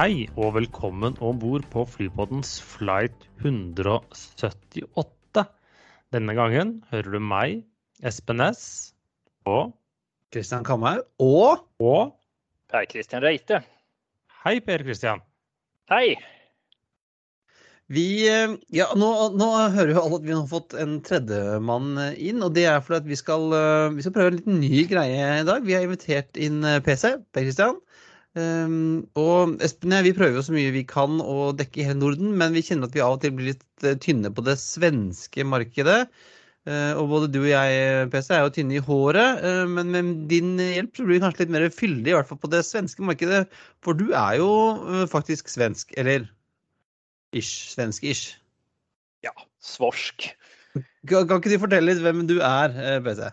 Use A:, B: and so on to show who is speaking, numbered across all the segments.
A: Hei og velkommen om bord på flypoddens flight 178. Denne gangen hører du meg, Espen S. og
B: Kristian Kamhaug og
A: Og
C: Per Christian Reite.
A: Hei, Per Kristian.
C: Hei!
B: vi eh, Ja, nå, nå hører jo alle at vi har fått en tredjemann inn. Og det er fordi at vi skal, eh, vi skal prøve en liten ny greie i dag. Vi har invitert inn eh, PC, Per Kristian. Um, og Espen og jeg vi prøver jo så mye vi kan å dekke hele Norden, men vi kjenner at vi av og til blir litt uh, tynne på det svenske markedet. Uh, og både du og jeg, PC, er jo tynne i håret, uh, men med din hjelp så blir vi kanskje litt mer fyldig, i hvert fall på det svenske markedet. For du er jo faktisk svensk, eller ish, svensk-ish.
C: Ja, svorsk.
B: Kan, kan ikke du fortelle litt hvem du er, PC?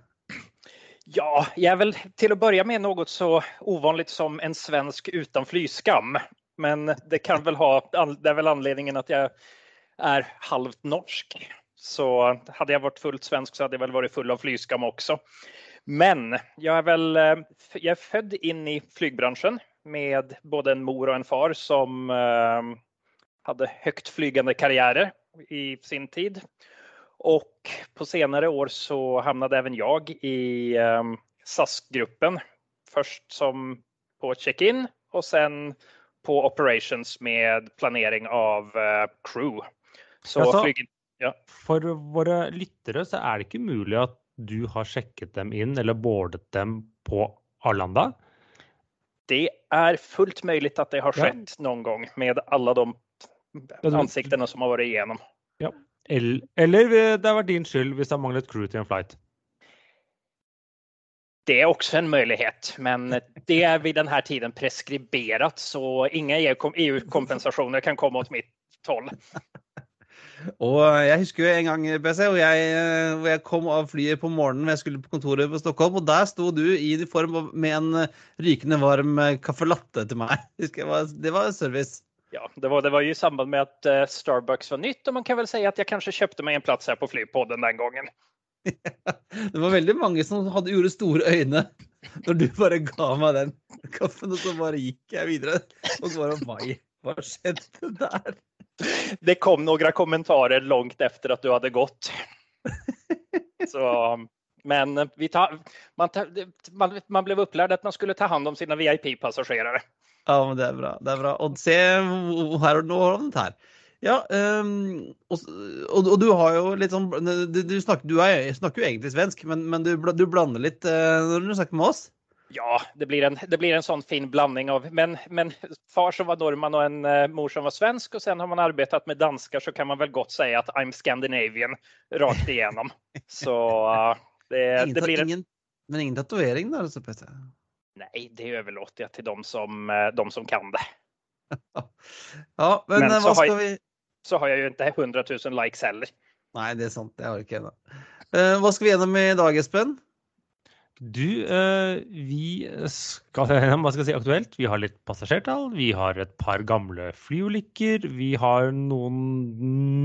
C: Ja, jag är väl till att börja med något så ovanligt som en svensk utan flyskam. Men det kan väl ha, det är väl anledningen att jag är halvt norsk. Så hade jag varit fullt svensk så hade jag väl varit full av flyskam också. Men jag är väl, jag är född in i flygbranschen med både en mor och en far som hade högt flygande karriärer i sin tid. Och på senare år så hamnade även jag i um, SAS-gruppen. Först som på check-in och sen på operations med planering av uh, crew. Så
A: Altså,
C: flyg... ja.
A: For våre lyttere så er det ikke mulig at du har sjekket dem inn eller boardet dem på Arlanda.
C: Det är fullt möjligt att det har
A: Ja.
C: noen någon gång med alla de
A: ansiktene
C: ansiktena som har varit igenom.
A: Eller, eller det har vært din skyld hvis det har manglet crew til en flight.
C: Det er også en mulighet, men det er ved denne tiden preskribert, så ingen EU-kompensasjoner kan komme åt mitt hold.
B: Og jeg husker jo en gang, PC, hvor jeg, hvor jeg kom av flyet på morgenen jeg skulle på kontoret på Stockholm, og der sto du i uniform med en rykende varm caffè latte til meg. Det var service.
C: Ja, det var, det var ju i samband med att eh, Starbucks var nytt och man kan väl säga att jag kanske köpte mig en plats här på Flypodden den gången.
B: Det var veldig mange som hadde, gjorde store øyne når du bare ga meg den kaffen, og så bare gikk jeg videre. Og så bare Mai, hva skjedde der?
C: Det kom noen kommentarer langt efter at du hadde gått. Så, men vi tar, man, tar, man, man ble opplært at man skulle ta hand om sine VIP-passagerare.
B: Ja, men det er bra. det er bra. Og se her og nå har det her. Ja, um, og, og, og du har jo litt sånn Du, du, snakker, du er, snakker jo egentlig svensk, men, men du, du blander litt uh, når du snakker med oss.
C: Ja, det blir en, det blir en sånn fin blanding av, men, men far som var nordmann og en uh, mor som var svensk og sen har man arbeidet med dansker, så kan man vel godt si at I'm Scandinavian rakt igjennom. Så uh, det,
B: Ingen,
C: det blir en,
B: ingen, men ingen tatovering da? altså.
C: Nej, det överlåter jeg til dem som, eh, de som kan det.
B: Ja, men,
C: Men
B: eh,
C: så
B: hva
C: har
B: skal vi
C: Så har jeg jo ikke 100 000 likes heller.
B: Nei, det er sant. Det har jeg ikke ennå. Eh, hva skal vi gjennom i dag, Espen?
A: Du, eh, vi skal gjennom hva skal jeg si, aktuelt. Vi har litt passasjertall, vi har et par gamle flyulykker, vi har noen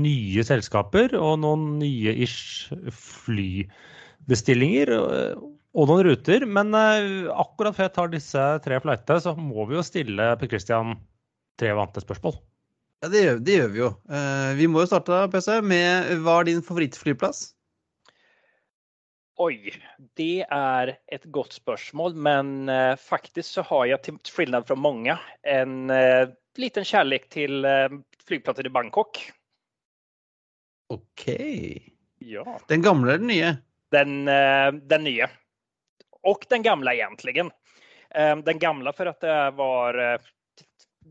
A: nye selskaper og noen nye ish flybestillinger og noen ruter. Men eh, akkurat før jeg tar disse tre flightene, så må vi jo stille Per Christian tre vante spørsmål.
B: Ja, det gjør, det gjør vi jo. Uh, vi må jo starte PC, med hva er din favorittflyplass?
C: Oi, det er et godt spørsmål, men uh, faktisk så har jeg til skillnad fra mange en uh, liten kjærlighet til uh, flyplasser i Bangkok.
B: OK.
C: Ja.
B: Den gamle eller den nye?
C: Den, den nya. Och den gamla egentligen. Eh, Den gamla för att det var eh,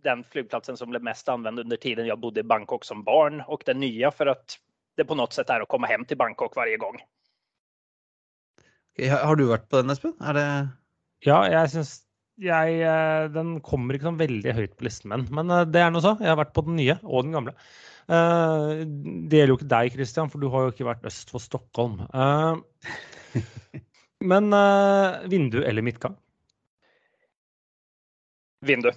C: den flygplatsen som blev mest använd under tiden jag bodde i Bangkok som barn och den nya för att det på något sätt är att komma hem till Bangkok varje gång.
B: Har har du vært på den, Espen? Er det
A: Ja, jeg syns jeg, eh, den kommer ikke sånn veldig høyt på listen min, men eh, det er noe så. Jeg har vært på den nye og den gamle. Eh, det gjelder jo ikke deg, Christian, for du har jo ikke vært øst for Stockholm. Men uh, vindu eller midtgang?
C: Vindu.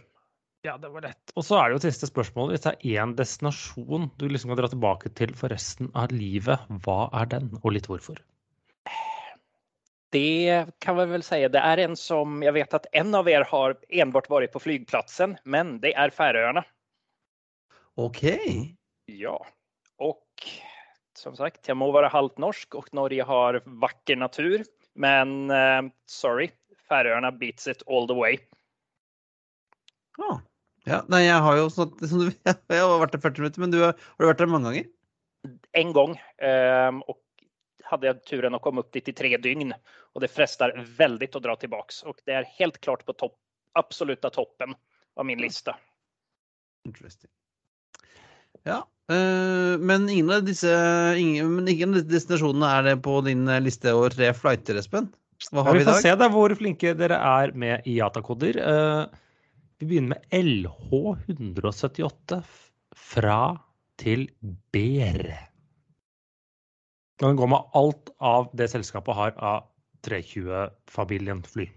A: Ja, det var lett. Og så er det jo siste spørsmål. Hvis det er én destinasjon du liksom kan dra tilbake til for resten av livet, hva er den, og litt hvorfor?
C: Det kan vi vel si. Det er en som Jeg vet at en av dere har enbart vært på flygplatsen, men det er Færøyene.
B: OK.
C: Ja, Og som sagt, jeg må være halvt norsk og Norge har vakker natur, men uh, sorry, Färöarna beats it all the way.
B: Ah. Ja, nei, jeg har jo sånn som du, jeg har vært der 40 minutter, men du har, du vært der mange ganger?
C: En gang. Um, og hadde jeg turen å komme opp dit i tre dygn Og det frestar veldig å dra tilbake. Og det er helt klart på topp, absoluta toppen av min lista.
B: Interesting. Ja, eh, men ingen av disse ingen, ingen av disse destinasjonene er det på din eh, liste over tre flighter, Espen? Hva
A: Ja,
B: har
A: vi
B: vi i
A: får se da hvor flinke dere er med IATA-koder. Eh, vi begynner med LH178 fra til BR. Kan Den går med alt av det selskapet har av 320-familien fly.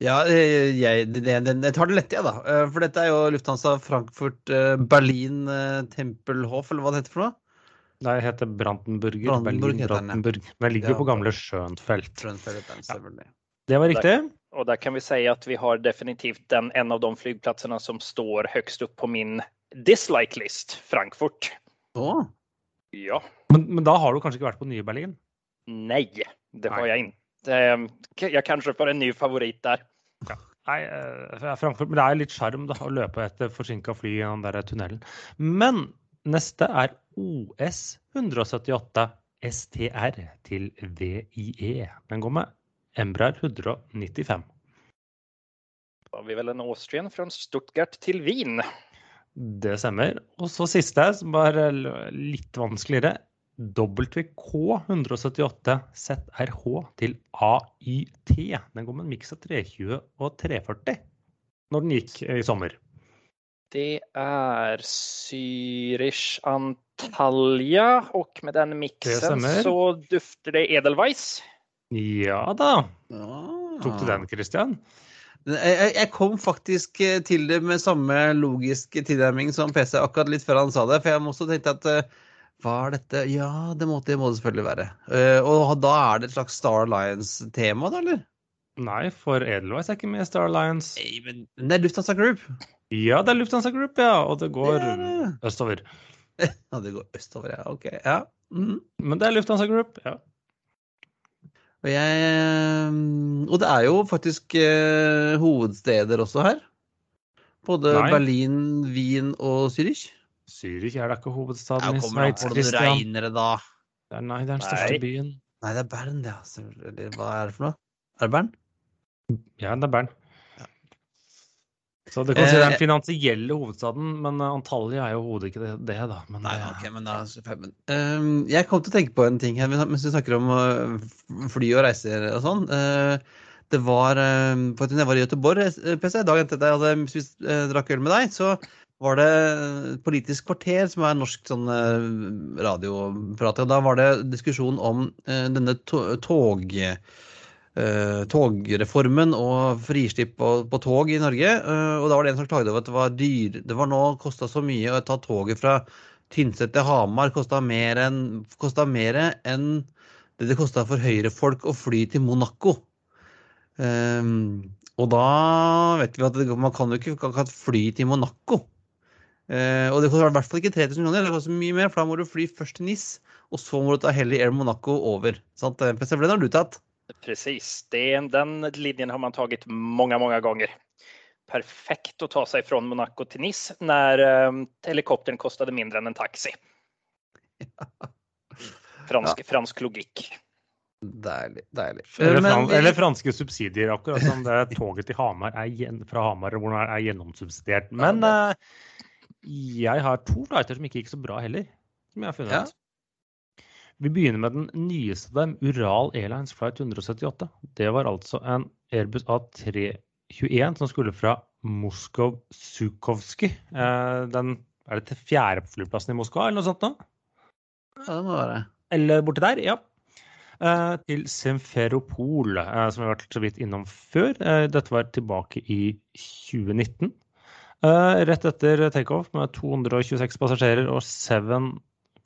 B: Ja, jeg, jeg, det, det, jeg tar det lette, jeg, da. Eh, For dette er jo Lufthansa Frankfurt eh, Berlin eh, Tempelhof, eller hva det heter for noe?
A: Nei, Det heter Brandenburger.
B: Brandenburg
A: Berlin,
B: heter den, ja.
A: Ligger jo
B: Ja,
A: på gamle Schönfeld.
B: Trøndelag, selvfølgelig.
A: Det var riktig.
C: Og der kan vi si at vi har definitivt den, en av de flyplassene som står høyest opp på min dislike list, Frankfurt.
B: Å,
C: Ja,
A: Men, men da har du kanskje ikke vært på nye Berlin?
C: Nei, det har
A: Nei.
C: jeg ikke jeg kanskje får en ny favorit där.
A: Nei, eh, Frankfurt, men det er litt sjarm å løpe etter forsinka fly i den der tunnelen. Men neste er OS 178 STR til VIE. Den går med Embraer 195.
C: Da har vi vel en Austrian fra Stuttgart til Wien.
A: Det stemmer. Og så siste, som var litt vanskeligere. WK 178 ZRH til AYT. Den går med en miks av 320 og 340 når den gikk eh, i sommer.
C: Det er Zürich Antalya og med den
A: miksen
C: mixen så dufter det Edelweiss.
A: Ja da.
B: Ah.
A: Tok du den, Christian?
B: Jeg, kom faktisk eh, til det med samme logiske tilnærming som PC akkurat litt før han sa det. For jeg må også tenkte at eh, hva er dette? Ja, det må det, må det selvfølgelig være. Uh, og da er det et slags Star Alliance-tema, da, eller?
A: Nei, for Edelweiss er ikke med i Star Alliance.
B: Nei, men det er Lufthansa Group.
A: Ja, det er Lufthansa Group, ja. Og det går
B: Det det.
A: østover.
B: Ja, det går østover, ja. Ok. Ja. Mm.
A: Men det er Lufthansa Group, ja.
B: Og, jeg, eh, og det er jo faktisk eh, hovedsteder også her. Både
A: Nei.
B: Berlin, Wien og Zürich.
A: Zürich er da ikke hovedstaden
B: Ja,
A: i Sveits,
B: på hvordan
A: Christian.
B: regner det, da.
A: Det er, nei, det er den største
C: Nei.
A: byen.
B: Nei, det er Bern, det. Altså. Hva er det for noe? Er det Bern?
A: Ja, det er Bern. Så det kan si det er
B: Eh,
A: den finansielle hovedstaden, men eh, Antalya er jo hodet ikke det, det da. Men
B: Nei, ok, men da det fem- men, ehm, Jeg kom til å tenke på en ting her mens vi snakker om fly og reiser og sånn. Uh, det var uh, For at jeg var i Göteborg, eh, PC, dagen etter at jeg hadde spist, eh, drakk øl med deg, så var det Politisk kvarter, som er norsk sånn eh, radioprat. Og da var det diskusjon om eh, denne tog... eh, togreformen og frislipp på, tog i Norge. eh, og da var det en som klagde over at det var dyr. Det var nå kosta så mye å ta toget fra Tynset til Hamar. Kosta mer enn en det det kosta for Høyre-folk å fly til Monaco. Og da vet vi at det, man kan jo ikke fly til Monaco. Eh, og det koster i hvert fall ikke 3000 kroner, det koster mye mer, for da må du fly først til NIS, og så må du ta Helly Air Monaco over. Sant? Eh, for den har du tatt.
C: Precis, Den, den linjen har man tatt mange, mange ganger. Perfekt å ta seg fra Monaco til NIS når eh, helikoptern kostet mindre enn en taxi. Fransk, fransk logikk.
B: Deilig. deilig.
A: Eller,
B: men
A: eller franske subsidier, akkurat som det toget til Hamar er fra Hamar hvor det er gjennomsubsidiert. Men eh, jeg har to flighter som ikke gikk så bra heller, som jeg har funnet
B: Ja.
A: Vi begynner med den nyeste dem, Ural Airlines Flight 178. Det var altså en Airbus A321 som skulle fra Moskov Sukovskij. Eh, den er det til fjerde flyplassen i Moskva, eller noe sånt nå?
B: Ja, det må være.
A: Eller borti der, ja. Eh, til Semferopol, eh, som vi har vært så vidt innom før. Dette var tilbake i 2019. Eh, rett etter takeoff med 226 passasjerer og 7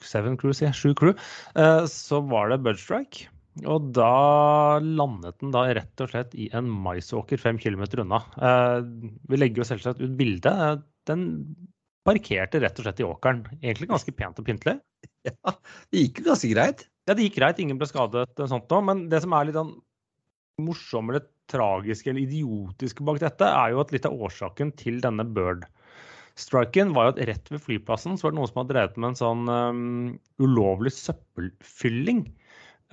A: Seven crew, sier jeg. Sju crew. uh, så var det Budge Strike. Og da landet den da rett og slett i en maisåker fem kilometer unna. Uh, vi legger jo selvsagt ut bilde. Den parkerte rett og slett i åkeren. Egentlig ganske pent og pyntelig.
B: Ja, det gikk jo ganske greit.
A: Ja, det gikk greit, ingen ble skadet, sånt nå, men det som er litt sånn morsomme eller tragiske eller idiotiske bak dette, er jo at litt av årsaken til denne Bird-striken var jo at rett ved flyplassen så var det noen som hadde drevet med en sånn um, ulovlig søppelfylling.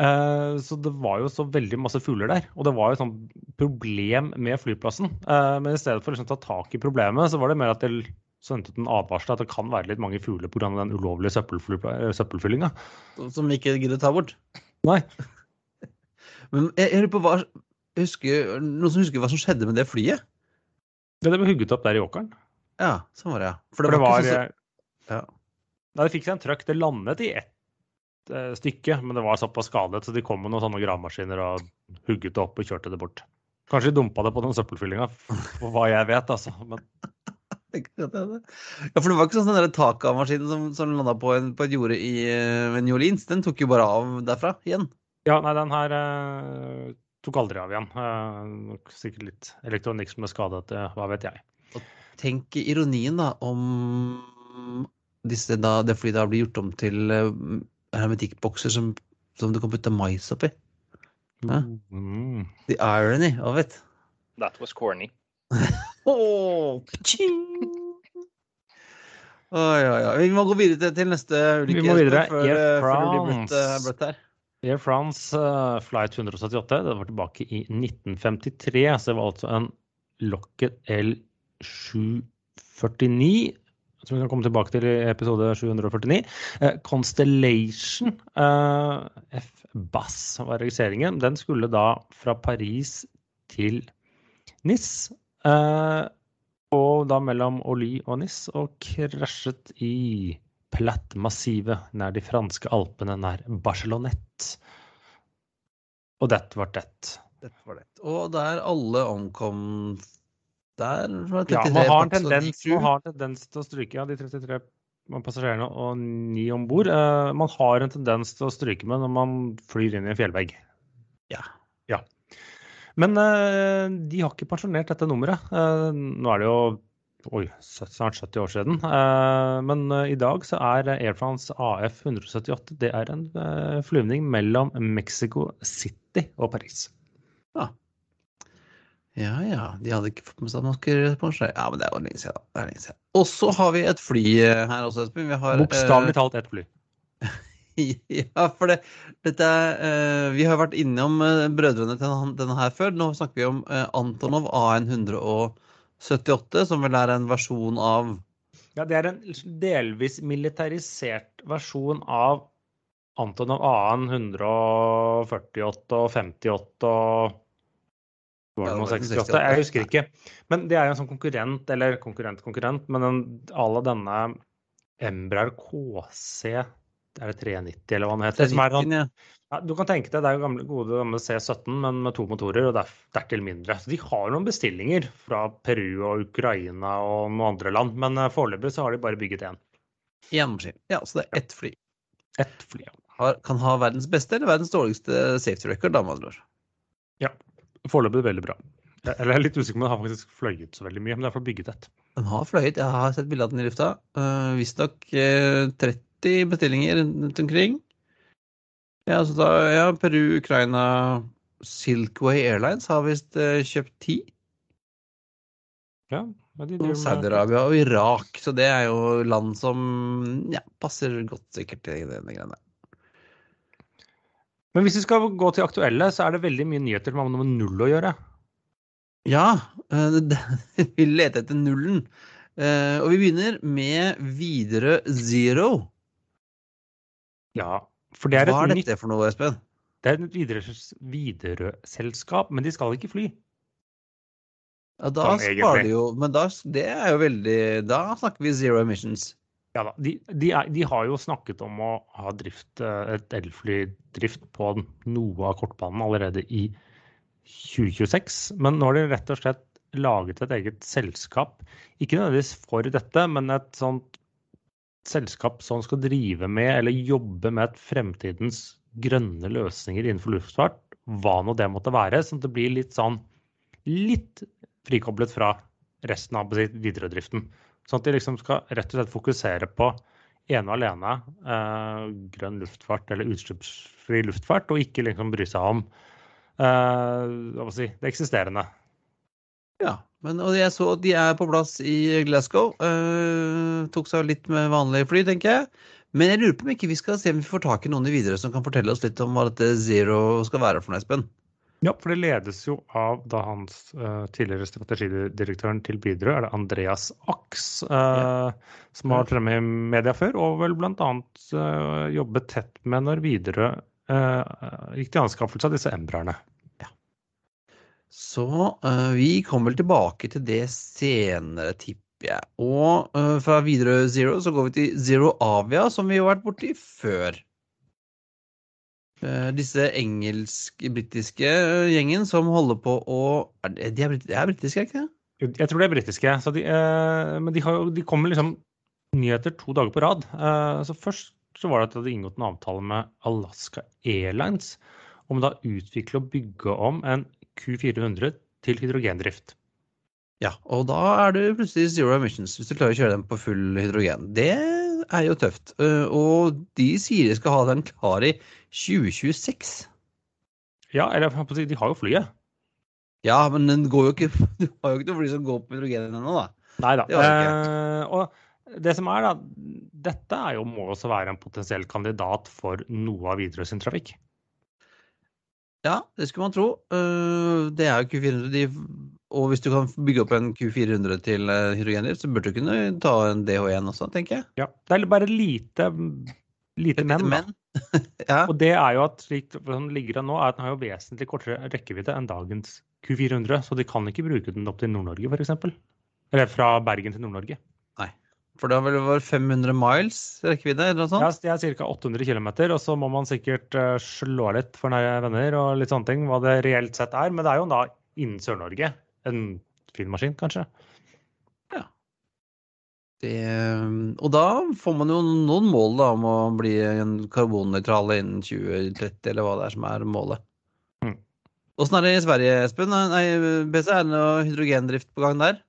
A: Eh, så det var jo så veldig masse fugler der, og det var jo et sånt problem med flyplassen. Eh, men i stedet for å liksom ta tak i problemet, så var det mer at det sendte ut en advarsel at det kan være litt mange fugler pga. den ulovlige eh, søppelfyllinga.
B: Som vi ikke gidder ta bort.
A: Nei.
B: Men jeg, jeg lurer på hva husker, Noen som husker hva som skjedde med det flyet?
A: Det ble hugget opp der i åkeren.
B: Ja, sånn var det, ja.
A: For det var,
B: ikke sånn
A: eh,
B: Ja.
A: Nei, det fikk seg en trøkk. Det landet i ett eh, stykke, men det var såpass skadet, så de kom med noen sånne gravemaskiner og hugget det opp og kjørte det bort. Kanskje de dumpa det på den søppelfyllinga, for hva jeg vet, altså. Men
B: Ja, for det var ikke sånn den Taka-maskinen som, som landa på, en, på et jorde i uh, New Orleans. Den tok jo bare av derfra igjen.
A: ja, nei, den her eh, tok aldri av igjen. Uh, sikkert litt elektronikk som er skadet, eh, hva vet jeg.
B: Tenk ironien, da, om disse da, det flyet da blir gjort om til uh, hermetikkbokser som, som du kan putte mais oppi. Hæ?
A: Mm.
B: The irony of it.
C: That was corny.
B: Oh, Oi, oi, oi. Vi må gå videre til, til neste ulykke.
A: Vi må videre.
B: Før,
A: Air
B: eh, før det blir bløtt, eh, bløtt her.
A: Air France eh, Flight 178, det var tilbake i 1953. Så det var altså en Locket L749, som vi kan komme tilbake til i episode 749. Eh, Constellation eh, F-Bass var registreringen. Den skulle da fra Paris til NIS. Og da mellom Oly og Nis, og krasjet i Platte-massivet nær de franske alpene nær Barcelonette. Og dette var det.
B: Dette var det. Og der alle omkom der var 33
A: Ja, man har, en tendens, man har en tendens til å stryke ja, de 33 passasjerene og ni om bord. Uh, man har en tendens til å stryke med når man flyr inn i en fjellvegg.
B: Ja.
A: Ja. Men uh, de har ikke pensjonert dette nummeret. Uh, nå er det jo oi, snart 70 år siden. Eh, men eh, i dag så er Air France AF 178 det er en eh, flyvning mellom Mexico City og Paris.
B: Ja, ja. ja, De hadde ikke fått med seg man skulle. Ja, men det er lenge siden. Det er lenge siden. Og så har vi et fly her også, Espen.
A: Bokstavelig talt ett fly.
B: Ja, for det, dette er, Vi har vært innom brødrene til denne, her før. Nå snakker vi om Antonov AN178, som vel er en versjon av
A: Ja, det er en delvis militarisert versjon av Antonov AN 148 og 58 og var det
B: det
A: noe 68?
B: 68.
A: Jeg husker ikke. Men det er jo en sånn konkurrent, eller konkurrent-konkurrent, men en, alle denne Embraer KC er det 390, eller hva den heter? Som er sånn,
B: ja.
A: ja, du kan tenke deg, det er jo gamle, gode gamle C17, men med to motorer, og der- dertil mindre. Så de har noen bestillinger fra Peru og Ukraina og noen andre land, men eh, foreløpig så har de bare bygget én.
B: Maskin. Ja, så det er ett fly.
A: Ett fly. ja.
B: Har, kan ha verdens beste eller verdens dårligste safety record, da, med andre ord.
A: Foreløpig veldig bra. Jeg- Eller jeg er litt usikker på om den har faktisk fløyet så veldig mye, men det er for bygget ett.
B: Den har fløyet. Jeg har sett bilde av den i lufta. Uh, Visstnok uh, 30 bestillinger rundt omkring. Ja, så da, ja, Peru, Ukraina, Silkway Airlines har visst eh, kjøpt ti.
A: Ja, de
B: Og Saudi-Arabia og Irak. Så det er jo land som ja, passer godt sikkert til denne greiene.
A: Men hvis vi skal gå til aktuelle, så er det veldig mye nyheter som har med null å gjøre.
B: Ja, eh, vi leter etter nullen. Eh, Og vi begynner med Widerøe Zero.
A: Ja, For det er
B: Hva
A: et
B: er
A: nytt
B: dette for noe, Espen?
A: det er et Widerøe- Widerøe-selskap, men de skal ikke fly.
B: Ja, da
A: Sånn,
B: sparer de jo Men da, det er jo veldig Da snakker vi zero emissions.
A: Ja da, de, de, er, de har jo snakket om å ha drift, eh, et elflydrift på noe av kortbanen allerede i 2026. Men nå har de rett og slett laget et eget selskap. Ikke nødvendigvis for dette, men et sånt selskap som skal drive med eller jobbe med fremtidens grønne løsninger innenfor luftfart. Hva nå det måtte være. Sånn at det blir litt sånn litt frikoblet fra resten av videredriften. Sånn at de liksom skal rett og slett fokusere på ene og alene eh, grønn luftfart eller utslippsfri luftfart, og ikke liksom bry seg om eh, hva si, det eksisterende.
B: Ja, men og jeg så at de er på plass i Glasgow. Uh, tok seg litt med vanlige fly, tenker jeg. Men jeg lurer på om ikke vi skal se om vi får tak i noen i videre som kan fortelle oss litt om hva dette Zero skal være for noe, Espen.
A: Ja, for det ledes jo av da hans uh, tidligere strategidirektøren til Widerøe, er det Andreas Aks, eh, som har vært fremme i media før, og vel bl.a. Uh, jobbet tett med når Widerøe uh, gikk til anskaffelse av disse Embraerne.
B: Så uh, vi kommer vel tilbake til det senere, tipper jeg. Og uh, fra Widerøe Zero så går vi til Zero Avia, som vi har vært borti før. Eh, disse engelsk-britiske gjengen som holder på å er det, De er, brit- er britiske, er ikke det?
A: Jeg tror de er britiske, de, men de, har, de kommer liksom nyheter to dager på rad. Så først så var det at de hadde inngått en avtale med Alaska Airlines om da å utvikle og bygge om en Q400 til hydrogendrift.
B: Ja, og da er det plutselig zero emissions hvis du klarer å kjøre den på full hydrogen. Det er jo tøft. Eh, Og de sier de skal ha den klar i 2026.
A: Ja, eller de har jo flyet.
B: Ja, men den går jo ikke Du har jo ikke noe fly som går på hydrogen ennå, da.
A: Nei da. Eh, og det som er, da Dette er jo, må også være en potensiell kandidat for noe av Widerøe sin trafikk.
B: Ja, det skulle man tro. Eh, Det er jo Q400. Og hvis du kan bygge opp en Q400 til eh, hydrogendrift, så burde du kunne ta en DH1 også, tenker jeg.
A: Ja. Det er bare lite, lite men. da.
B: Men ja.
A: Og det er jo at slik den ligger an nå, er at den har jo vesentlig kortere rekkevidde enn dagens Q400. Så de kan ikke bruke den opp til Nord-Norge, f.eks. Eller fra Bergen til Nord-Norge.
B: For det har vel vært 500 miles rekkevidde, eller noe sånt?
A: Ja, det er ca. 800 km, og så må man sikkert eh, slå litt for nære venner og litt sånne ting, hva det reelt sett er. Men det er jo da innen Sør-Norge. En fin maskin, kanskje.
B: Det, og da får man jo noen mål da, om å bli en karbonnøytrale innen 2030, eller hva det er som er målet.
A: Mm.
B: Er det i Sverige, Espen? Nei, BC, er det noe hydrogendrift på gang der?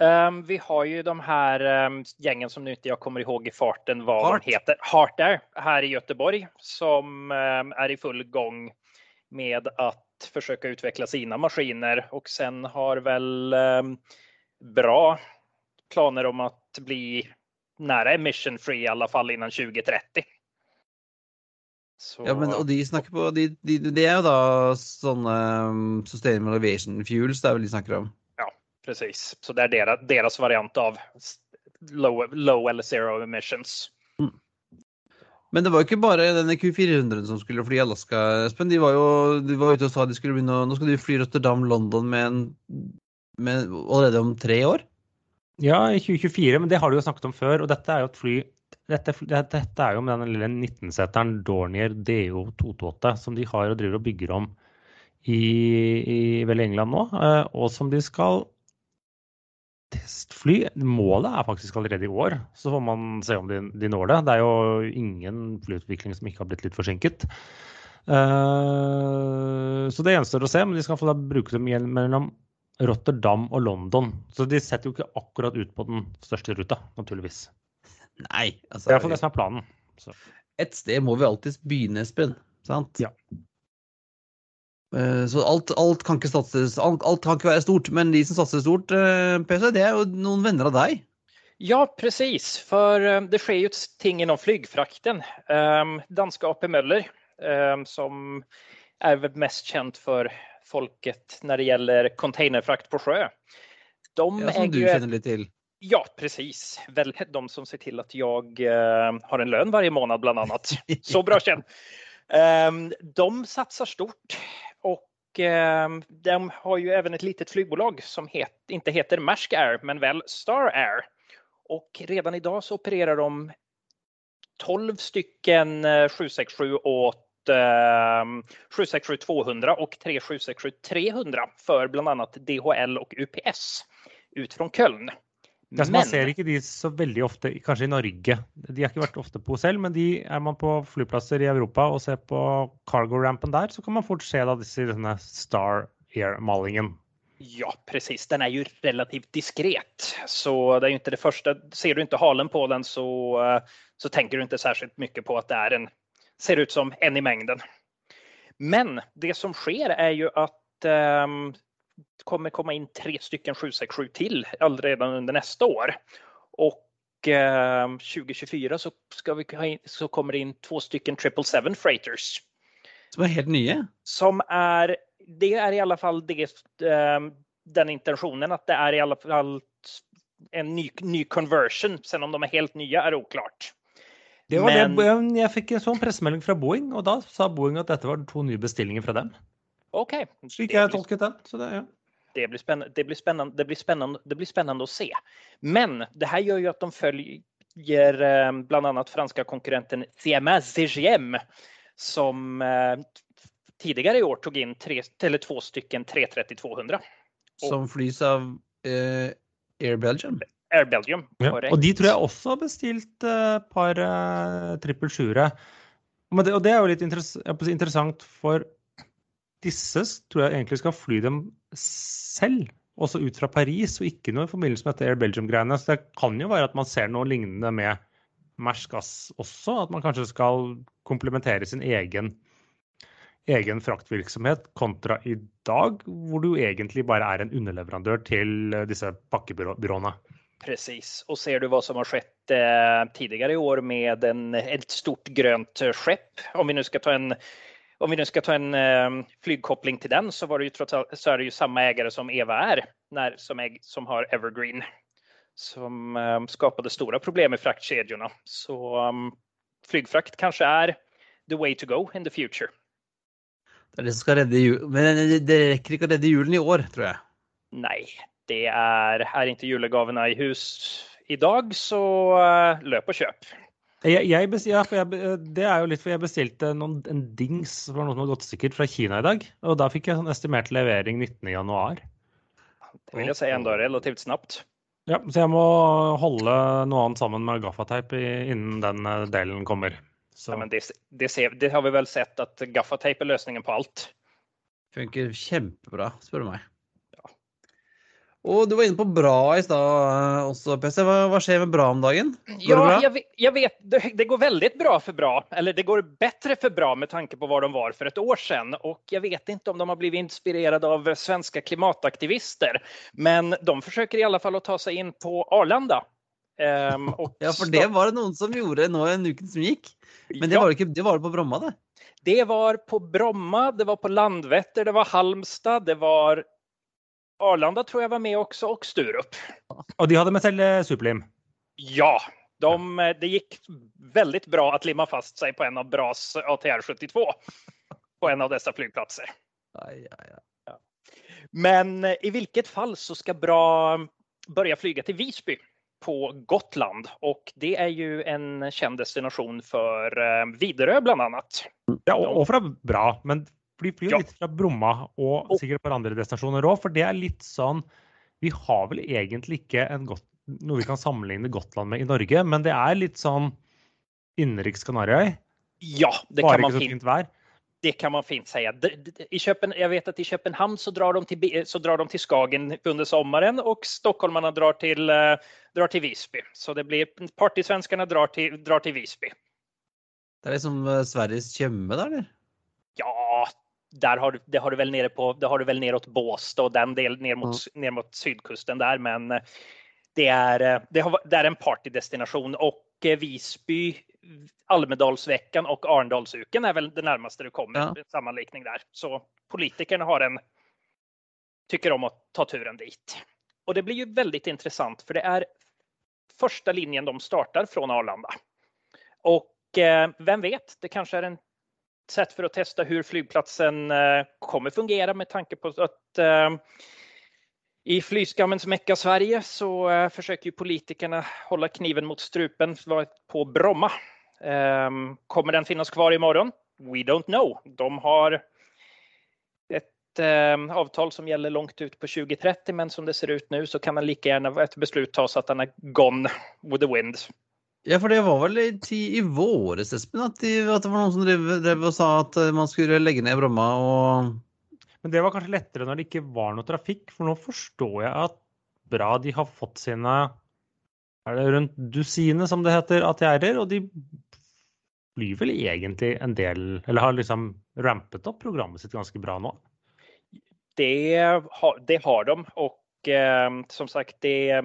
C: Ehm, vi har ju de här um, gängen som nu inte jag kommer ihåg i farten vad
B: Heart.
C: de heter. Heart Air här i Göteborg som um, är i full gång med att försöka utveckla sina maskiner och sen har väl ehm, bra planer om att bli nära emission free i alla fall innan 2030. Så,
B: Ja, men, og de snakker på de, de, Det er jo da sånne um, sustainable aviation fuels det er vel de snakker om.
C: Precis, så det är deras, deras variant av low, low eller zero emissions.
B: Men det var jo ikke bare denne Q400 som skulle fly Alaska, Espen. De var jo de var ute og sa de skulle begynne å Nå skal de fly Rotterdam-London med en med, allerede om tre år?
A: Ja, i 2024, men det har du jo snakket om før. Og dette er jo et fly Dette, dette er jo med den lille 19-seteren Dornier DO 228 som de har og driver og bygger om i, i vel England nå, eh, og som de skal testfly. Målet er faktisk allerede i år, så får man se om de, de når det. Det er jo ingen flyutvikling som ikke har blitt litt forsinket. Uh, så det gjenstår å se, men de skal få da bruke dem igjen mellom Rotterdam og London. Så de setter jo ikke akkurat ut på den største ruta, naturligvis.
B: Nei.
A: Det er
B: altså
A: iallfall det som er planen. Så.
B: Et sted må vi alltids begynne, Espen. Sant?
A: Ja.
B: Eh, Så alt, alt kan ikke satses alt, alt kan ikke være stort, men de som satser stort, eh, PC, det er jo noen venner av deg.
C: Ja, precis. För eh, det skjer jo ting innom flygfrakten. Um, danska AP Møller, som er mest kjent for folket når det gjelder containerfrakt på sjø. De
B: Ja, som du kjenner litt til.
C: Ja, precis. Väl de som ser til at jeg har en lønn hver måned, blant annet. Så bra kjent. De satser stort och ehm, de har ju även ett litet flygbolag som het, inte heter Maersk Air men väl Star Air. Och redan idag så opererar de 12 stycken eh, 767 åt eh, 767-200 och 3 767-300 för bland annat DHL och UPS ut från Köln.
A: Som Man ser ikke de så veldig ofte, kanskje i Norge. De har ikke vært ofte på selv, men de er man på flyplasser i Europa og ser på cargo-rampen der, så kan man fort se da disse denne Star Air-malingen.
C: Ja, precis. Den er jo relativt diskret. Så det er jo ikke det første. Ser du ikke halen på den så, eh, så tenker du ikke særskilt mye på at det er en, ser ut som en i mengden. Men det som skjer, er jo at um, kommer komma in tre stycken 767 till redan under nästa år. Och eh, 2024 så, ska vi, så kommer det in två stycken 777 freighters.
B: Som är helt nya?
C: Som är, det är i alla fall det, eh, den intentionen att det är i alla fall en ny, ny conversion. Sen om de är helt nya är oklart.
A: Det var Men... det, jeg fikk en sånn pressemelding fra Boeing, og da sa Boeing at dette var to nye bestillinger fra dem.
C: Okej.
A: Okay. Slik jag tolket den. Så det, ja.
C: det, blir spennende, det, blir spännande, det, blir spännande, det blir spännande att se. Men det här gör ju att de följer eh, bland annat franska konkurrenten CMA CGM som tidligere tidigare i år tog in tre, eller två stycken 330-200.
B: Som flys av eh, Air Belgium?
C: Air Belgium,
A: ja. Og de tror jeg også har bestilt et uh, par uh, trippel sjuere. Og det er jo litt interessant for disse tror jeg egentlig skal fly dem selv, også ut fra Paris, og ikke noe i forbindelse med dette Air Belgium-greiene. Så det kan jo være at man ser noe lignende med Mersk Gass også, at man kanskje skal komplementere sin egen, egen fraktvirksomhet kontra i dag, hvor du egentlig bare er en underleverandør til disse pakkebyråene.
C: Precis. Og ser du hva som har skjedd eh, tidligere i år med en, et stort grønt skepp, om vi nå skal ta en om vi nu ska ta en eh, flygkoppling till den så var det ju trots allt, så är det ju samma ägare som Eva är när, som, äg, som har Evergreen som eh, skapade stora problem i fraktkedjorna. Så um, flygfrakt kanske är the way to go in the future.
B: Det er det som skal redde julen, men det rekker ikke å redde julen i år tror jeg.
C: Nei, det er Er ikke julegavene i hus i dag, så uh, og kjøp. köp.
A: Jeg, jeg, ja, jeg, det er jo litt for jeg bestilte noen, en dings for noe som har gått sikkert fra Kina i dag. Og da fikk jeg sånn estimert levering 19.1.
C: Det vil jeg si enda relativt snapt.
A: Ja, så jeg må holde noe annet sammen med gaffateip innen den eh, delen kommer.
C: Ja, men det, det, ser, det, har vi vel sett at gaffateip er løsningen på alt.
B: Funker kjempebra, spør du meg. Och du var inne på bra i stad også, PC. Hva, hva, skjer med bra om dagen?
C: Går ja, jeg vet, Jeg, vet det, det, går veldig bra for bra. Eller det går bedre for bra med tanke på hva de var for et år siden. Og jeg vet ikke om de har blivit inspirert av svenske klimataktivister. Men de forsøker i alle fall å ta seg inn på Arlanda.
B: Um, ja, for det var det noen som gjorde nå en uke som gikk. Men det, ja. var ikke, det var på Bromma det?
C: Det var på Bromma, det var på Landvetter, det var Halmstad, det var Arlanda tror jag var med också och Sturup.
A: Och de hade med sig superlim?
C: Ja, de, det gick väldigt bra att limma fast sig på en av BRAS ATR 72 på en av dessa flygplatser.
B: Aj, aj, aj. Ja.
C: Men i vilket fall så ska BRA börja flyga till Visby på Gotland och det är ju en känd destination för eh, Viderö bland annat.
A: Ja, och för bra, men For de flyr ja. litt fra Bromma og sikkert et par andre destinasjoner òg. For det er litt sånn Vi har vel egentlig ikke godt, noe vi kan sammenligne Gotland med i Norge, men det er litt sånn innenriks Kanariøy.
C: Ja, det Bare kan man fint vær. Det kan man fint si. I Köpen, jag vet att i Köpenhamn så drar, de till, så drar de till Skagen under sommaren och stockholmarna drar till, uh, drar till Visby. Så det blir partysvenskarna drar till, drar till Visby.
B: Det er liksom uh, Sveriges Tjøme, da, eller?
C: Där har, det har du väl nere på, det har du väl neråt Båstad och den delen ner mot, mm. ner mot sydkusten där. Men eh, det är, eh, det, har, det är en partydestination och eh, Visby, Almedalsveckan och Arndalsuken är väl det närmaste du kommer. Ja. Sammanlikning där. Så politikerna har en, tycker om att ta turen dit. Och det blir ju väldigt intressant för det är första linjen de startar från Arlanda. Och eh, vem vet, det kanske är en sätt för att testa hur flygplatsen eh, kommer fungera med tanke på att eh, i flyskammens mecka Sverige så eh, försöker politikerna hålla kniven mot strupen på Bromma. Ehm, kommer den finnas kvar imorgon? We don't know. De har ett avtal som gäller långt ut på 2030, men som det ser ut nu så kan man lika gärna ett beslut tas att den är gone with the wind.
B: Ja, for det var vel i, i våres, Espen, at, de, at det var noen som drev, drev og sa at eh, man skulle legge ned Bromma og
A: Men det var kanskje lettere når det ikke var noe trafikk, for nå forstår jeg at bra de har fått sine er det rundt dusinet, som det heter, ATR-er, og de flyr vel egentlig en del Eller har liksom rampet opp programmet sitt ganske bra nå.
C: Det har, det har de og eh, som sagt det,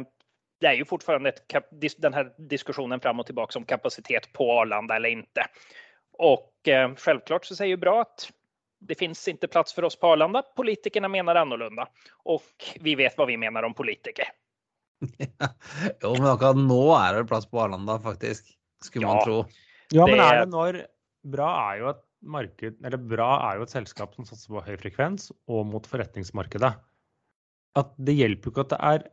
C: det är ju fortfarande ett, diskusjonen den här diskussionen fram och tillbaka om kapacitet på Arlanda eller inte. Och eh, självklart så säger ju bra att det finns inte plats för oss på Arlanda. Politikerna menar annorlunda och vi vet vad vi menar om politiker.
B: Jo, men akkurat nå er det plass på Arlanda, faktisk. Skulle man tro.
A: Ja, men
C: Det-
A: er det når Bra er jo et marked, eller Bra er jo et selskap som satser på høy frekvens og mot forretningsmarkedet. At det hjelper jo ikke at det er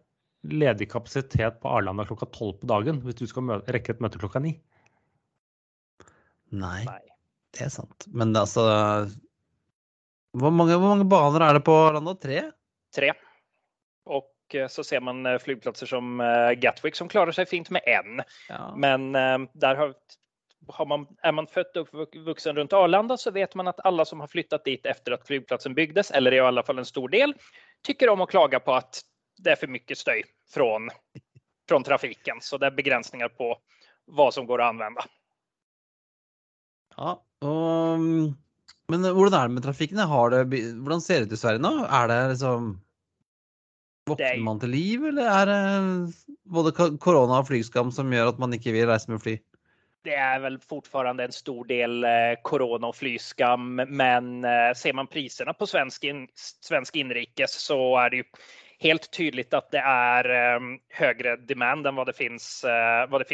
A: ledig kapasitet på Arlanda klokka tolv på dagen hvis du skal møte, rekke et møte klokka ni.
B: Nei,
C: Nei,
B: det er sant. Men det, altså hvor mange, hvor mange baner er det på Arlanda? Tre?
C: Tre. Och eh, så ser man flyplasser flygplatser som eh, Gatwick som klarer seg fint med en.
B: Ja.
C: Men der har, har man, er man født og uppvuxen rundt Arlanda så vet man at alle som har flyttet dit efter at flygplatsen byggdes, eller i alle fall en stor del, tycker om å klage på at det er for mye stöj från, från trafiken. Så det är begränsningar på vad som går att använda.
B: ja. Og, men hvordan er det med trafikken? Har det, hvordan ser det ut i Sverige nå? Er det liksom Våkner
C: er-
B: man til liv, eller er det både korona og flygskam som gjør at man ikke vil reise med fly?
C: Det er vel fortfarande en stor del korona og flyskam, men eh, ser man priserna på svensk, in, svensk inrikes så er det ju helt tydligt att det är um, högre demand än vad det finns, uh, vad.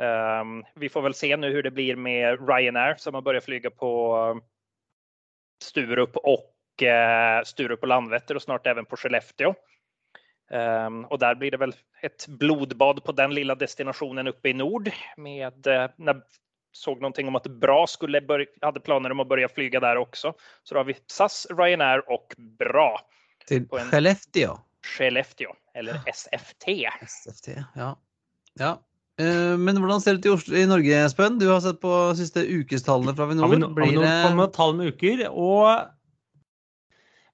C: Um, vi får väl se nu hur det blir med Ryanair som har börjat flyga på eh, Sturup och uh, Sturup och Landvetter och snart även på Skellefteå. Um, och där blir det väl ett blodbad på den lilla destinationen uppe i nord med uh, när såg någonting om att Bra skulle börja, planer om att börja flyga där också. Så då har vi SAS, Ryanair och Bra.
B: Til
C: På en-
B: Skellefteå?
C: Skellefteå eller SFT.
B: SFT, ja. ja. Eh, Men hvordan ser det ut i, Oslo, i Norge, Espen? Du har sett på siste ukestallene fra Avinor. Avinor.
A: noen
B: det
A: komme tall med uker? Og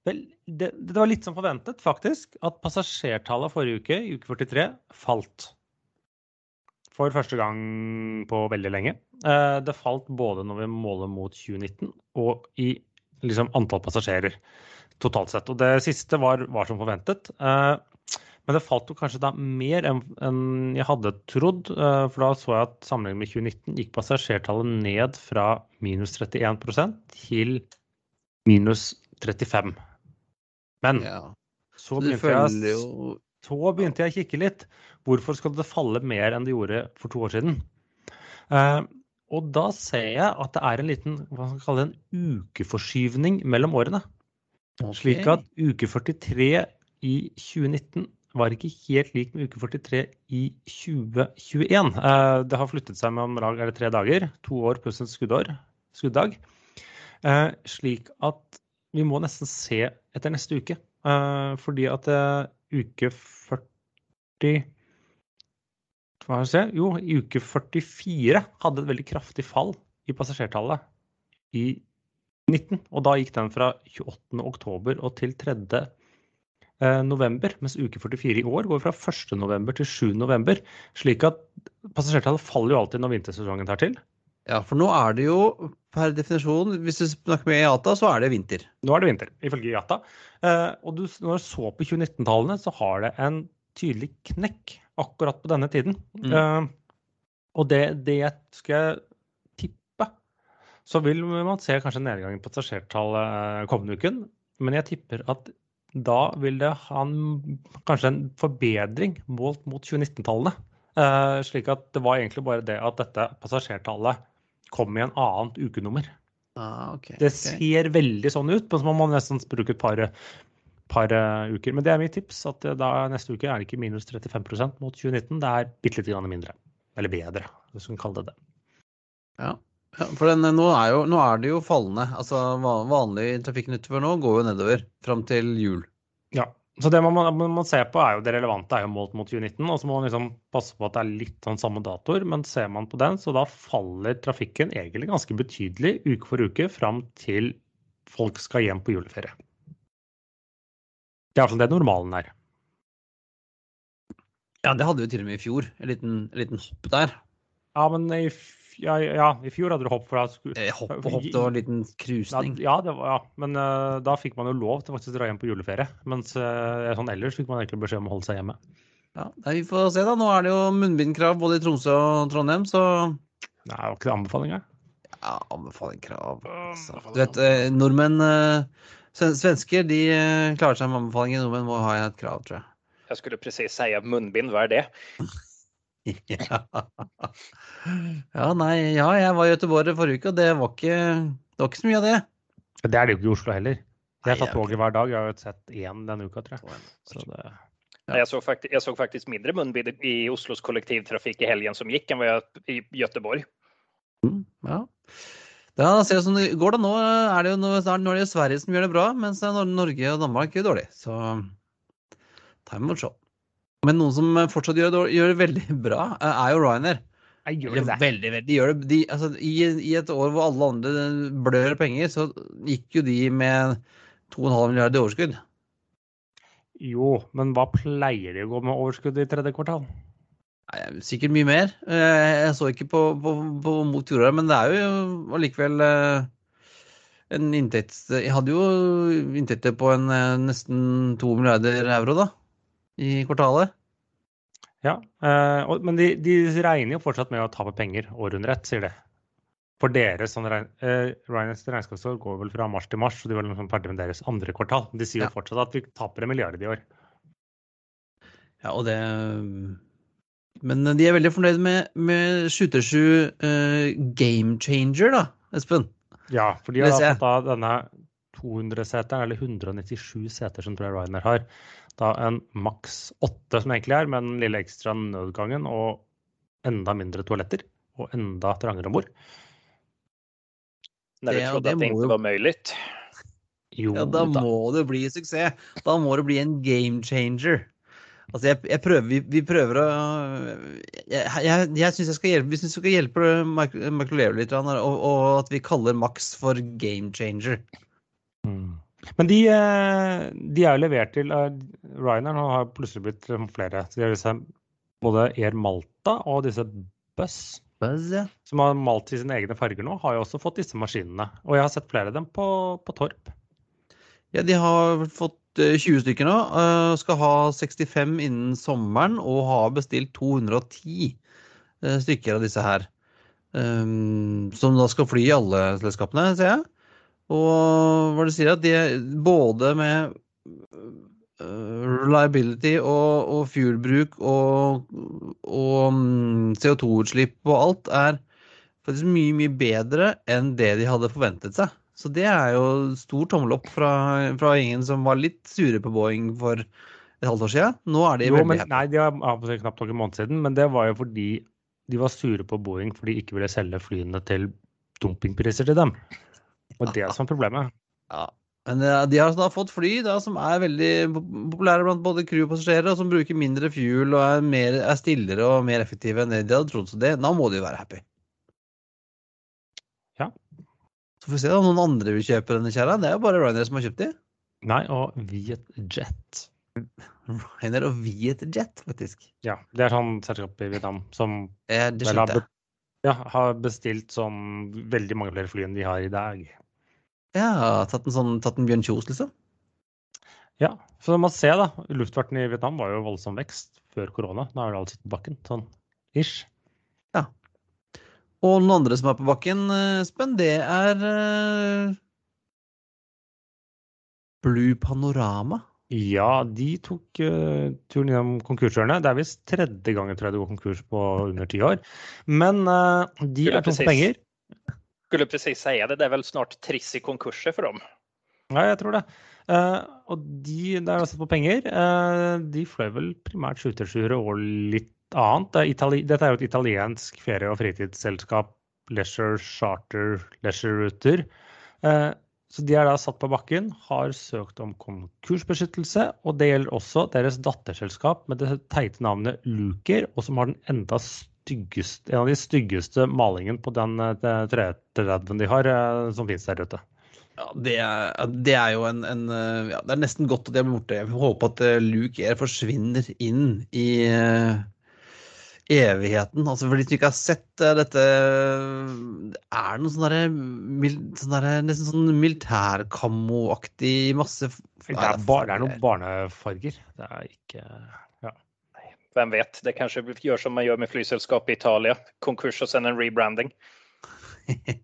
A: vel, det, det var litt som forventet, faktisk, at passasjertallet forrige uke, i uke 43, falt. For første gang på veldig lenge. Eh, Det falt både når vi måler mot 2019 og i liksom, antall passasjerer totalt sett. Og det siste var, var som forventet. Eh, Men det falt jo kanskje da mer enn jeg hadde trodd. eh, For da så jeg at sammenlignet med 2019 gikk passasjertallet ned fra minus 31 til minus 35. Men
B: ja.
A: så begynte, jeg, så begynte jeg å kikke litt. Hvorfor skal det falle mer enn det gjorde for to år siden? Eh, og da ser jeg at det er en liten hva skal man kalle det, en ukeforskyvning mellom årene. Slik at uke 43 i 2019 var ikke helt lik med uke 43 i 2021. Eh, Det har flyttet seg med om lag er tre dager. To år pluss en skuddår, skuddag. Eh, Slik at vi må nesten se etter neste uke. Eh, Fordi at uke 40 hva skal jeg si? Jo, i uke 44 hadde et veldig kraftig fall i passasjertallet i 19. Og da gikk den fra 28. oktober og til 3. eh, november. Mens uke 44 i år går fra 1. november til 7. november. Slik at passasjertallet faller jo alltid når vintersesongen tar til.
B: Ja, for nå er det jo per definisjon, hvis du snakker med IATA, så er det vinter.
A: Nå er det vinter, ifølge IATA. Eh, og du, når du så på 2019-tallene, så har det en tydelig knekk akkurat på denne tiden.
B: Mm.
A: Eh, og det, det jeg skal så vil man se kanskje en nedgang i passasjertallet eh, kommende uken. Men jeg tipper at da vil det ha en, kanskje en forbedring målt mot 2019-tallene. Eh, slik at det var egentlig bare det at dette passasjertallet kom i en annet ukenummer.
B: Ah, okay,
A: Det ser veldig sånn ut, men så må man nesten bruke et par, par uh, uker. Men det er mitt tips, at da neste uke er det ikke minus 35% mot 2019, det er bitte lite grann mindre. Eller bedre, hvis man kaller det det.
B: Ja. Ja, for den, nå, er jo, nå er det jo fallende. Altså Vanlig trafikken utover nå går jo nedover fram til jul.
A: Ja. Så det man, man, man ser på, er jo det relevante er jo målt mot 2019. Og så må man liksom passe på at det er litt sånn samme datoer. Men ser man på den, så da faller trafikken egentlig ganske betydelig uke for uke fram til folk skal hjem på juleferie. Det er altså det normalen er.
B: Ja, det hadde vi til og med i fjor. En liten, en liten hopp der.
A: Ja, men i, ja, ja, i fjor hadde du hopp for sku-
B: Skulle... Hopp og hopp, det var en liten krusning.
A: ja, det var, ja. men uh, da fikk man jo lov til faktisk å dra hjem på juleferie. Mens uh, sånn ellers fikk man egentlig beskjed om å holde seg hjemme.
B: Ja, vi får se, da. Nå er det jo munnbindkrav både i Tromsø og Trondheim, så
A: Nei, Det jo ikke det anbefalinga.
B: ja, anbefalingkrav. Altså. Du vet, eh, nordmenn eh, Svensker de eh, klarer seg med anbefalinger. Nordmenn må ha et krav, tror jeg.
C: Jeg skulle precis si munnbind, hva er det?
B: Ja. ja, nei, ja, jeg var i Göteborg forrige uke, og det var ikke, det var ikke så mye av det.
A: Det er det jo ikke i Oslo heller. Jeg tar
B: jeg-
A: toget hver dag. Jeg har jo sett én denne uka, tror jeg. Så det,
B: Ja.
C: Jeg, så faktisk, jeg, så faktisk, mindre munnbind i Oslos kollektivtrafikk i helgen som gikk, enn var jag i Göteborg.
B: Mm, Ja. Da ser ut som det går da. Nå er det jo noe, nå er det Sverige som gjør det bra, mens det Nor- Norge og Danmark gjør det dårlig. Så time will show. Men noen som fortsatt gjør det, gjør det veldig bra, eh, er jo Ryanair.
A: gjør det.
B: Veldig, veldig. De gjør det, de, altså, i, I et år hvor alle andre blør penger, så gikk jo de med 2,5 milliarder i overskudd.
A: Jo, men hva pleier de å gå med overskudd i tredje kvartal?
B: Nei, sikkert mye mer. Eh, Jeg så ikke på, på, på mot jorda, men det er jo allikevel eh, en inntekt Jeg hadde jo inntekter på en eh, nesten 2 milliarder euro, da. I kvartalet.
A: Ja, eh, og, men de, de regner jo fortsatt med å tape penger år under ett, sier de. For deres sånn regn, eh, regnskapsår går vel fra mars til mars, så de var liksom ferdig med deres andre kvartal. De sier
B: Ja.
A: jo fortsatt at vi taper en milliard i år.
B: Ja, og det Men de er veldig fornøyd med, med 727 eh, Game Changer, da, Espen.
A: Ja, for de har fått da denne 200-seteren, eller 197 seter som tror jeg Ryanair har. Da en maks åtte, som egentlig er, med den lille ekstra nødgangen og enda mindre toaletter. Og enda trangere om bord.
C: Når
B: Det-
C: du trodde
B: det
C: att det
B: ikke
C: var mulig?
A: Jo
B: Ja, da må det bli suksess. Da må det bli en game changer. Altså, jeg, jeg prøver, vi, vi prøver å Jeg, jeg, jeg syns jeg skal hjelpe, vi synes vi skal hjelpe Michael Michael Lever litt, og, og at vi kaller Max for game changer.
A: Men de, eh, de er jo levert til eh, Ryanair nå har plutselig blitt eh, flere. Så de har disse, både Air Malta og disse Buzz,
B: Buzz, ja.
A: som har malt i sine egne farger nå, har jo også fått disse maskinene. Og jeg har sett flere av dem på, på Torp.
B: ja, de har fått eh, 20 stykker nå. Skal ha 65 innen sommeren og har bestilt 210 eh, stykker av disse her. Um, som da skal fly i alle selskapene, ser jeg. Og hva det sier at de både med øh, reliability og, og fuelbruk og, og mm, CO2-utslipp og alt er faktisk mye, mye bedre enn det de hadde forventet seg. Så det er jo stor tommel opp fra, fra ingen som var litt sure på Boeing for et halvt år siden. Nå er de
A: Jo,
B: veldig
A: men,
B: happy.
A: nei, de har har knapt nok en måned siden, men det var jo fordi de var sure på Boeing fordi de ikke ville selge flyene til dumpingpriser til dem. Og det er som er problemet.
B: Ja. Men eh, de har da fått fly da, som er veldig populære blant både crew og passasjerer, og som bruker mindre fuel og er, mer, er stillere og mer effektive enn det de hadde trodd. Så det, da må de jo være happy.
A: Ja.
B: Så får vi se om noen andre vil kjøpe denne kjerra. Det er jo bare Ryanair som har kjøpt de.
A: Nei, og Vietjet.
B: Ryanair og Vietjet, faktisk.
A: Ja, det er sånn selskap i Vietnam som
B: det
A: vel har, ja, har bestilt sånn veldig mange flere fly enn de har i dag.
B: Ja, tatt en sånn tatt en Bjørn Kjos, liksom.
A: Ja, så man ser da, luftfarten i Vietnam var jo voldsom vekst før korona. Nå er det alt sitt på bakken, sånn ish. Ja.
B: Og noen andre som er på bakken, eh, Espen, det er eh, Blue Panorama.
A: Ja, de tok uh, turen gjennom konkursørene. Det er visst tredje gangen tror jeg det går konkurs på under ti år. Men uh, de
C: Skulle
A: er tom for penger.
C: Skulle presis si det. Det er vel snart triss i konkurser for dem.
A: Ja, jeg tror det. Uh, og de der har sett på penger, de fløy vel primært skytersjuere og litt annet. Det er Itali Dette er jo et italiensk ferie- og fritidsselskap. Leisure Charter Leisure-ruter. Eh, så de er da satt på bakken, har søkt om konkursbeskyttelse. Og det gjelder også deres datterselskap med det teite navnet Luker, og som har den enda styggeste, en av de styggeste malingen på den 330-en de har, eh, som finnes der ute.
B: Ja, det er, det er jo en, en eh, ja, Det er nesten godt at de er borte. Jeg håper at eh, Luke Air forsvinner inn i eh, evigheten. Altså for de som ikke har sett eh, dette Det er noe sånn derre sånn Nesten sånn militærkammoaktig masse
A: Det er, ba, det er noen barnefarger. Det er ikke ja.
C: Hvem vet, det kanskje gjør som man gjør med flyselskapet i Italia. Konkurs og sen en rebranding.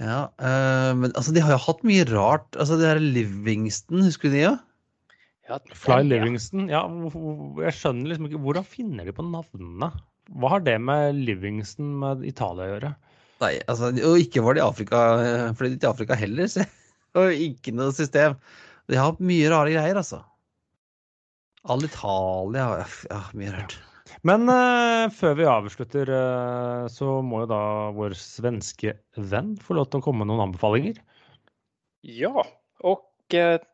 B: Ja, eh, men altså, de har jo hatt mye rart. Altså, det her Livingston, husker du de, ja?
C: Ja,
A: Fly. Livingston. Ja, jeg skjønner liksom ikke Hvordan finner de på navnene? Hva har det med Livingston med Italia å gjøre?
B: Nei, altså, og ikke var det i Afrika, for fløy de til Afrika heller, så og ikke noe system. De har hatt mye rare greier, altså. All Italia Ja, mye rart.
A: Men uh, før vi avslutter, uh, så må jo da vår svenske venn få lov til å komme med noen anbefalinger.
C: Ja, och eh,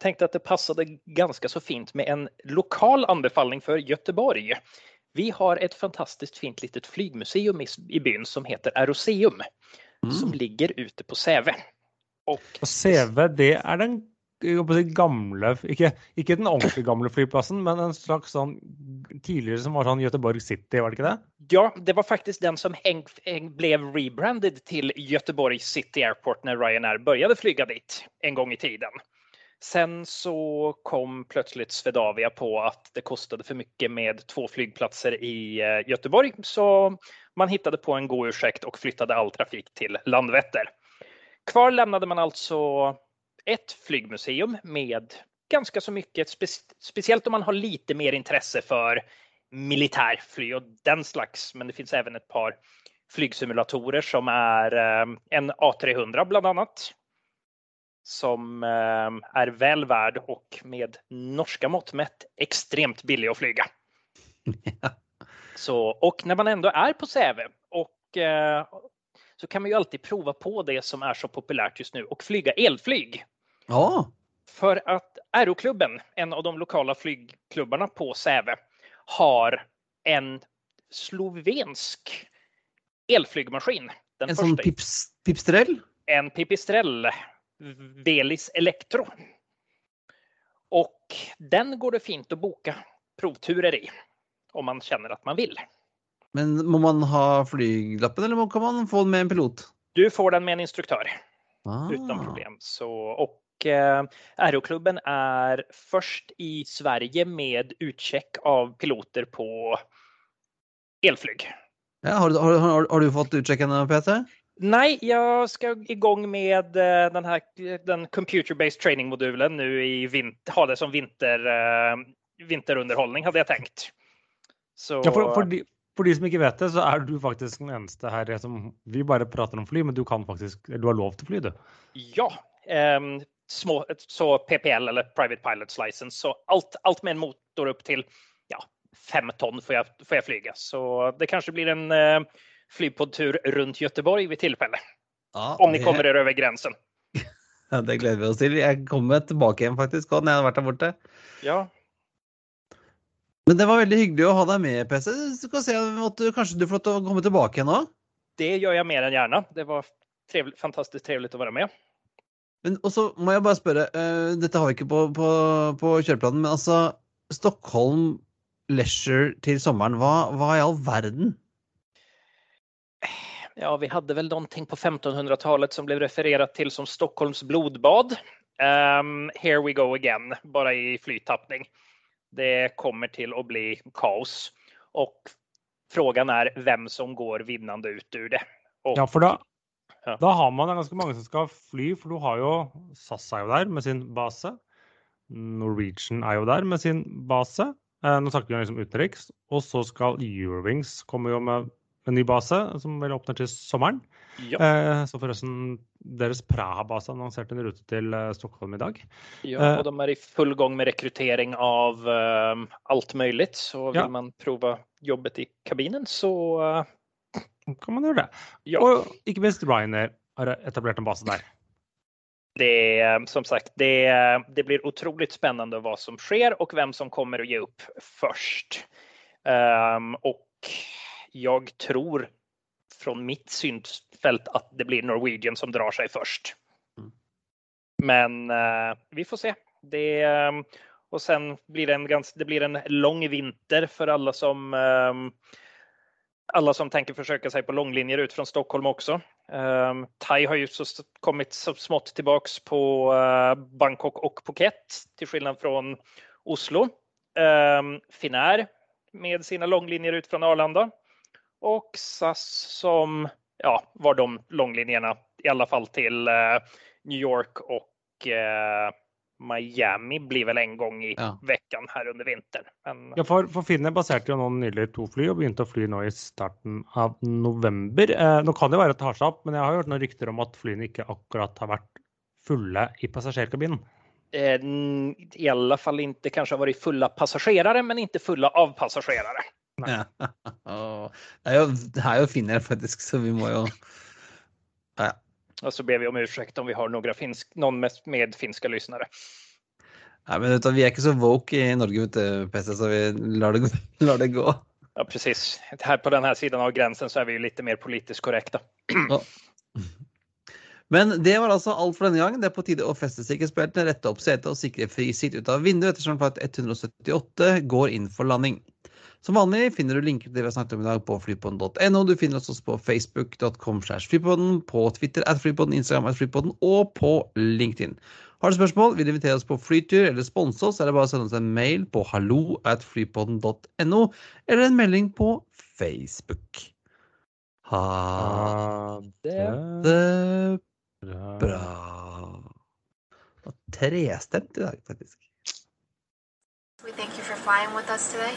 C: tänkte att det passade ganska så fint med en lokal anbefaling för Göteborg. Vi har ett fantastiskt fint litet flygmuseum i, byen byn som heter Aeroseum som
B: Mm.
C: ligger ute på Säve. Og,
A: Og CV, det er den å gamle ikke, ikke den ordentlig gamle flyplassen, men en slags sånn tidligere som var sånn Göteborg City, var det ikke det?
C: ja, det var faktisk den som heng, heng ble rebranded til Göteborg City Airport når Ryanair började flyga dit en gang i tiden. Sen så kom plötsligt Swedavia på att det kostade för mycket med två flygplatser i eh, Göteborg så man hittade på en god ursäkt och flyttade all trafik till Landvetter. Kvar lämnade man alltså ett flygmuseum med ganska så mycket, spe, om man har lite mer intresse för militärflyg och den slags. Men det finns även ett par flygsimulatorer som är eh, en A300 bland annat. Som eh, är väl värd och med norska mått mätt extremt billig att flyga. Så, och när man ändå är på Säve och eh, så kan man ju alltid prova på det som är så populärt just nu och flyga elflyg.
B: Ja,
C: För att Aeroklubben, en av de lokala flygklubbarna på Säve, har en slovensk elflygmaskin.
B: En
C: första,
B: pips, pipstrell.
C: en Pipistrel Velis Electro. Och den går det fint å boka provturer i om man kjenner at man vil.
B: Men må man ha flyglappen, eller kan man få den med en pilot?
C: Du får den med en instruktør.
B: Ah.
C: Uten problem. Så, och eh, Aeroklubben är först i Sverige med utcheck av piloter på elflyg.
B: Ja, har, du- har, har, har du fått utsjekkene Peter?
C: Nej, jag ska igång med eh, den här den computer-based training-modulen nu i vinter, ha det som vinter, eh, vinterunderhållning hade jag tänkt. Så,
A: Ja, for, for, de, for de som ikke vet det, så er du faktisk den eneste her som Vi bare prater om fly, men du kan faktisk Du har lov til å fly, du.
C: Ja, Um, små, så PPL eller Private Pilots License. Så alt, alt med en motor opp til ja, fem tonn får jeg, får jag flyga. Så det kanskje blir en eh, flygpoddtur rundt Göteborg ved tilfelle.
B: Ja,
C: Om ni kommer dere over grensen.
B: Ja, det gleder vi oss til. Jeg kommer tilbake igjen, faktisk, når jeg har vært der borte.
C: Ja,
B: Men det var veldig hyggelig å ha deg med, PC. Så kan se at du, kanskje du får lov til å komme tilbake igjen òg?
C: det gjør jeg mer enn gjerne. Det var trevlig, fantastisk trivelig å være med.
B: Men også må jeg bare spørre, uh, dette har vi ikke på, på, på kjøreplanen, men altså Stockholm Leisure til sommeren, hva, hva i all verden?
C: Ja, vi hade väl någonting på 1500-talet som blev refererat till som Stockholms blodbad. Um, here we go again, bara i flytapning. Det kommer till att bli kaos och frågan är vem som går vinnande ut ur det. Och,
A: Ja, for da,
C: Ja.
A: har man ganske mange som skal fly, for du har jo SAS er jo der med sin base. Norwegian er jo der med sin base. Eh, nå snakker vi liksom utenriks. Og så skal Eurowings komme jo med en ny base, som vel åpner til sommeren.
C: Ja.
A: Eh, så forresten, deres Praha-base annonserte en rute til eh, Stockholm i dag.
C: Ja,
A: og
C: och de er i full gang med rekruttering av eh, alt mulig. Så vil
A: Ja.
C: man prøve jobbet i kabinen så eh,
A: Kan man gjøre det.
C: ja.
A: Og ikke minst Ryanair har etablert en base der.
C: Det som sagt, det, det blir utrolig spennende hva som skjer, og hvem som kommer å gi opp først. Um, och jag tror från mitt synfält att det blir Norwegian som drar sig först.
B: Mm.
C: Men eh, vi får se. Det, ehm, och sen blir det en, gans, det blir en lång vinter för alla som ehm, alla som tänker försöka sig på långlinjer ut från Stockholm också. Um, Thai har ju så kommit så smått tillbaks på uh, Bangkok och Phuket till skillnad från Oslo. Um, Finnair med sina långlinjer ut från Arlanda och SAS som ja, var de långlinjerna i alla fall till eh, New York och eh, Miami blir väl en gång i
B: Ja.
C: veckan här under vinteren. Men,
A: Ja, for, for Finne baserte jo nå nylig to fly og begynte å fly nå i starten av november. Eh, nå kan det være at det har seg opp, men jeg har hørt noen rykter om at flyene ikke akkurat har vært fulle i passasjerkabinen.
C: eh, i alle fall ikke kanskje har vært fulle passasjerer, men ikke fulle av passagerare.
B: Ja. Det er jo, det er jo finner, faktisk, så vi må jo ja.
C: Og så ber vi om unnskyldning om vi har noen, finsk, noen med, med finske lyssnare.
B: Nei, men du, Vi er ikke så woke i Norge, PC, så vi lar det, lar det gå.
C: Ja, precis. Här på denne siden sidan av gränsen så er vi ju lite mer politisk korrekta.
B: Ja. Men det var altså alt for denne gang. Det er på tide å feste sikkerhetsbeltene, rette opp setet og sikre fri sikt ut av vinduet ettersom flight 178 går inn for landing. Som vanlig finner du linker til det vi har snakket om i dag på flypodden.no. Du finner oss også på facebook.com slash flypodden, på Twitter at flypodden, Instagram at flypodden og på LinkedIn. Har du spørsmål, vil du invitere oss på flytur eller sponse oss, er det bare å sende oss en mail på hallo at flypodden.no, eller en melding på Facebook. Ha
A: det
B: det
A: bra.
B: bra. Og trestemt i dag, faktisk.
D: We thank you for flying with us today.